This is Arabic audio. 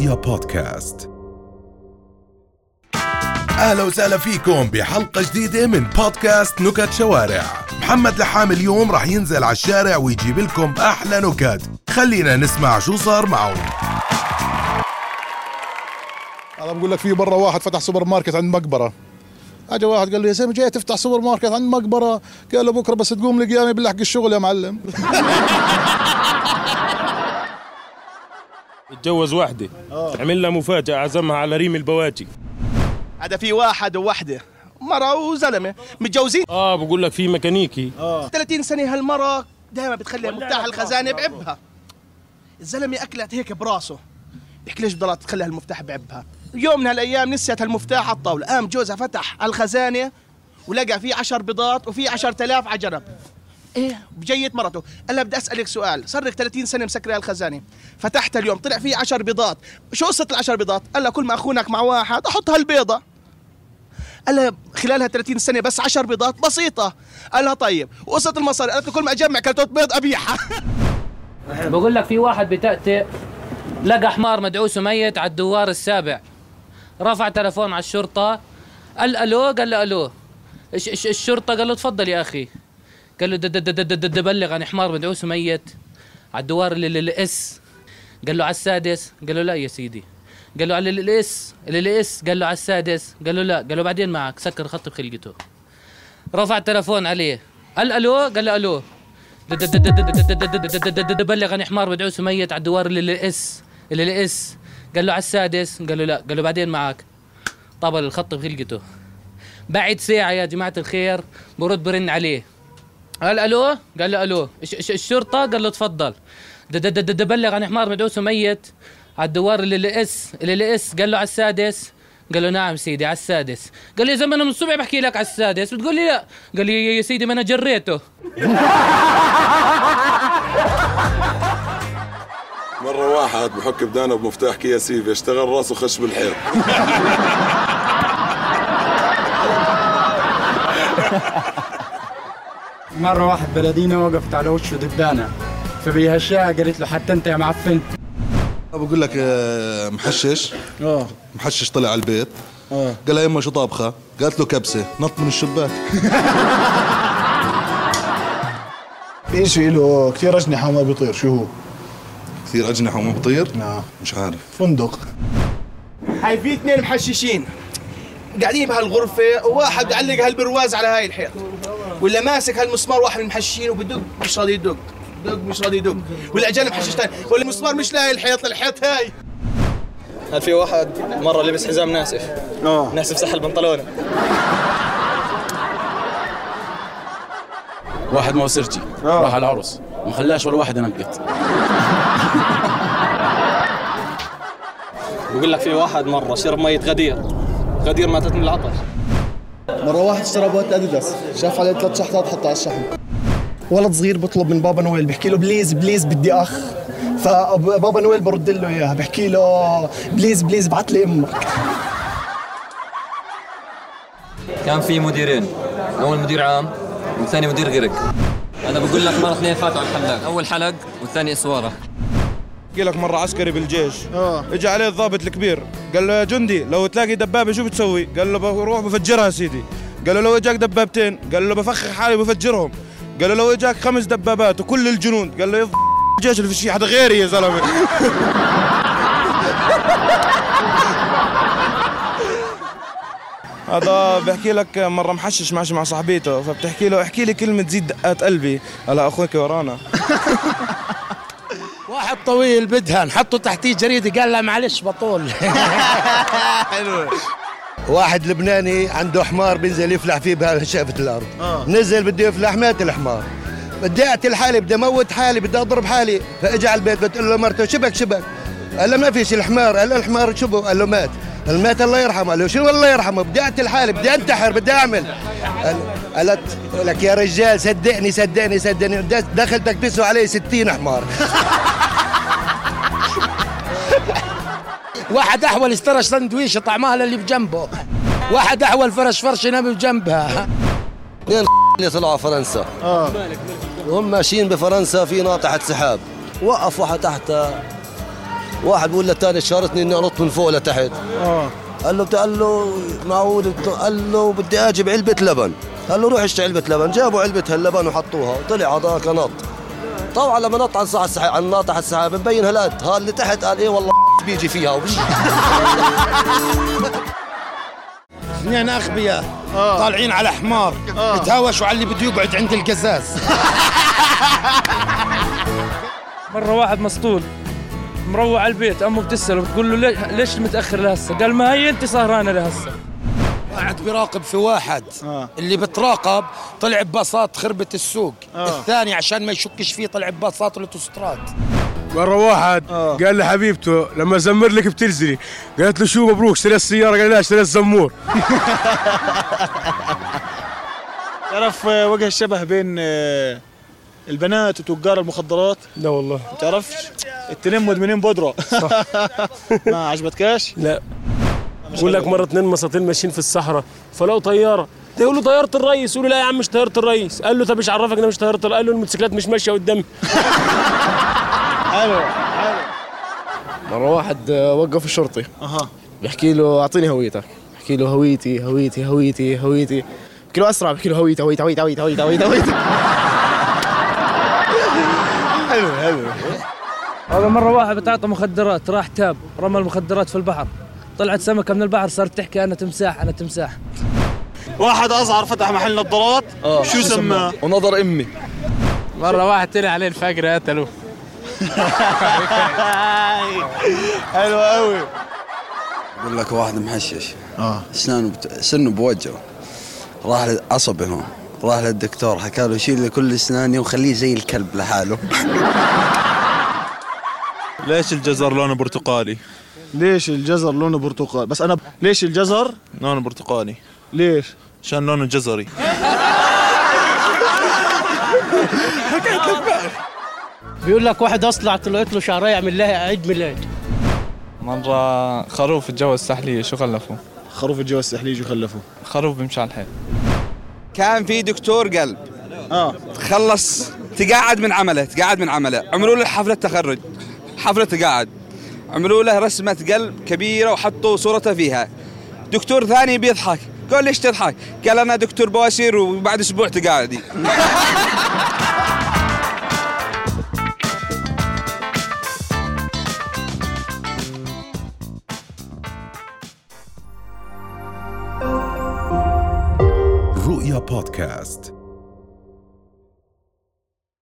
رؤيا بودكاست. أهلا وسهلا فيكم بحلقة جديدة من بودكاست نكت شوارع. محمد لحام اليوم راح ينزل على الشارع ويجيب لكم أحلى نكت. خلينا نسمع شو صار معه أنا بقول لك في برا واحد فتح سوبر ماركت عند مقبرة. اجى واحد قال له يا زلمه جاي تفتح سوبر ماركت عند مقبرة؟ قال له بكرة بس تقوم لي قيامي بلحق الشغل يا معلم. اتجوز واحدة عمل لها مفاجأة عزمها على ريم البواجي هذا في واحد ووحده. مرة وزلمة. متجوزين؟ آه بقول لك في ميكانيكي. 30 سنة هالمرة دائما بتخلي مفتاح الخزانة بعبها. الزلمة أكلت هيك براسه. بيحكي ليش بضلت تخلي هالمفتاح بعبها؟ يوم من هالأيام نسيت هالمفتاح على الطاولة. قام جوزها فتح على الخزانة ولقى فيه عشر بيضات وفي عشر تلاف على جنب إيه. بجية مرته. قال لها بدي أسألك سؤال. صار لك 30 سنة مسكره الخزانه فتحت اليوم طلع فيه 10 بيضات. شو قصة العشر بيضات؟ قال لها كل ما أخونك مع واحد أحط هالبيضه قال لها خلالها 30 سنة بس 10 بيضات؟ بسيطة. قال لها طيب وقصة المصاري. قالت له كل ما أجمع كرتون بيض أبيعها. بقول لك في واحد بتأتئ لقى حمار مدعوس وميت على الدوار السابع. رفع تلفون على الشرطة. قال ألو؟ قال له ألو. الشرطة؟ قال له تفضل يا أخي. قال له بلغ عن حمار مدعوس وميت على الدوار الاس قال له على السادس قال له لا يا سيدي قال له على الاس الاس قال له على السادس قال له لا قال له بعدين معك سكر خط بخلقته رفع التلفون عليه قال ألو قال له ألو بلغ عن حمار مدعوس وميت على الدوار الاس الاس قال له على السادس قال له لا قال له بعدين معك طبل الخط بخلقته بعد ساعة يا جماعة الخير برد برن عليه قال ألو؟ قال له ألو. الشرطة؟ قال له تفضل. د- د- د- د- بلغ عن حمار مدعوس وميت. على الدوار اللي الاس اللي الاس قال له على السادس. قال له نعم سيدي على السادس. قال لي يا زلمه أنا من الصبح بحكي لك على السادس. بتقول لي لا. قال لي يا- يا سيدي ما أنا جريته. مرة واحد بحك بدانه بمفتاح كيا سيفي اشتغل راسه خش بالحيط. مرة واحد بلدينا وقفت على وشه دبانة فبيهشاها قالت له حتى أنت يا معفن. بقول لك آه، محشش. آه. محشش طلع على البيت. آه. قال لها يما شو طابخة؟ قالت له كبسة. نط من الشباك. في شيء له؟ كثير أجنحة وما بيطير شو هو؟ كثير أجنحة وما بيطير؟ نعم. مش عارف. فندق. هاي في اثنين محششين. قاعدين بهالغرفة وواحد بيعلق هالبرواز على هاي الحيط. ولا ماسك هالمسمار واحد من المحششين وبدق مش راضي يدق. دق مش راضي يدق. ولا جانب محشش ثاني ولا المسمار مش لاقي الحيط للحيط هاي. هل في واحد مرة لبس حزام ناسف؟ آه. ناسف سحل بنطلونة. واحد موسرجي راح على العرس ما خلاش ولا واحد ينقط. بقول لك في واحد مرة شرب مية غدير. غدير ماتت من العطش. مرة واحد اشترى بوت أديداس شاف عليه ثلاث شحطات حطها على الشحن. ولد صغير بطلب من بابا نويل بحكي له please please بدي أخ. فبابا نويل برد له إياها بحكي له please please بعت لي أمك. كان في مديرين. أول مدير عام والثاني مدير غرق أنا بقول لك مره اثنين فاتوا على الحلاق أول حلق والثاني إسوارة. احكي لك مرة عسكري بالجيش. اجى عليه الضابط الكبير. قال له يا جندي لو تلاقي دبابة شو بتسوي؟ قال له بروح بفجرها يا سيدي. قال له لو إجاك دبابتين قال له بفخخ حالي بفجرهم قال له لو إجاك خمس دبابات وكل الجنود قال له يا الجيش اللي في شي حدا غيري يا زلمة. هذا بحكي لك مرة محشش ماشي مع صاحبيته فبتحكي له احكي لي كلمة تزيد دقات قلبي. هلا أخوك ورانا. واحد طويل بدهن حطوا تحتيه جريدة قال له معلش بطول. واحد لبناني عنده حمار بينزل يفلح فيه بشقفة الأرض. آه. نزل بده يفلح مات الحمار. بدي أقتل حالي بدي أموت حالي بدي أضرب حالي. فإجا على البيت بتقول له مرته شبك شبك. قال له ما فيش الحمار. قال له الحمار شبه؟ قال له مات. قال مات الله يرحمه. قال له شو الله يرحمه؟ بدي أقتل حالي بدي أنتحر بدي أعمل. قال قالت لك يا رجال صدقني صدقني صدقني. دخلتك تسوى علي ستين حمار. واحد أحول اشترى سندويشه طعمها للي بجنبه. واحد أحول فرش فرش ينام بجنبها. اثنين اللي طلعوا فرنسا؟ آه. وهم ماشيين بفرنسا في ناطحة سحاب. وقف واحد تحت. واحد بيقول للثاني شارطني إني أنط من فوق لتحت. آه. قال له قال له معقول قال له بدي أجيب علبة لبن. قال له روح اشتري علبة لبن. جابوا علبة هاللبن وحطوها. وطلع هذاك نط. طبعا لما نط ساعة السحاب عن ناطح السحاب مبين هالقد. ها اللي تحت قال إيه والله. بيجي فيها اثنين اغبياء طالعين على حمار. بتهاوشوا على اللي بده يقعد عند القزاز. مرة واحد مسطول مروح على البيت أمه بتسأله بتقول له ليش ليش متأخر لهسه؟ قال ما هي أنت سهرانة لهسه. قاعد بيراقب في واحد. اللي بتراقب طلع بباصات خربت السوق. الثاني عشان ما يشكش فيه طلع بباصات الاوتوستراد مرة واحد قال لحبيبته لما زمر لك بتنزلي قالت له شو مبروك اشتريت السيارة؟ قال لا اشتريت زمور تعرف آه، وجه الشبه بين آه، البنات وتجار المخدرات؟ لا والله. ما تعرفش؟ التنين مدمنين بودرة ما عجبتكاش؟ لا. بقول لك مرة اتنين مساطيل ماشيين في الصحراء فلقوا طيارة. يقول له طيارة الرئيس يقول له لا يا عم مش طيارة الرئيس قال له طب إيش عرفك انها مش طيارة الرئيس قال له الموتوسيكلات مش ماشية قدامي. حلو مرة واحد آه، وقف الشرطي. أها. بيحكي له أعطيني هويتك. بحكي له هويتي هويتي هويتي هويتي. بحكي له أسرع بحكي له هويتي هويتي هويتي هويتي هويتي هويتي هويتي. حلو حلو. هذا مرة واحد بتعاطى مخدرات راح تاب رمى المخدرات في البحر. طلعت سمكة من البحر صارت تحكي أنا تمساح أنا تمساح. واحد ازهر فتح محل نظارات. شو سماه؟ ونظر أمي. مرة واحد طلع عليه الفقر قتلوه حلو قوي بقول لك واحد محشش. آه. اسنانه بت... سنه بوجهه؟ راح عصبي هون. راح للدكتور حكى له شيل لي كل اسناني وخليه زي الكلب لحاله. ليش الجزر لونه برتقالي؟ ليش الجزر لونه برتقال بس أنا ليش الجزر؟ لونه برتقالي. ليش؟ عشان لونه جزري. بيقول لك واحد أصلع طلعت له شعريه يعمل لها عيد ميلاد. مرة خروف اتجوز سحلية شو خلفوا؟ خروف الجو السحلي شو خلفوا؟ خروف بيمشي على الحيط كان في دكتور قلب آه. خلص تقاعد من عمله تقاعد من عمله. عملوا له حفلة تخرج. حفله تقاعد عملوا له رسمة قلب كبيرة وحطوا صورته فيها. دكتور ثاني بيضحك. قال ليش تضحك؟ قال أنا دكتور بواسير وبعد أسبوع تقاعدي. رؤيا بودكاست.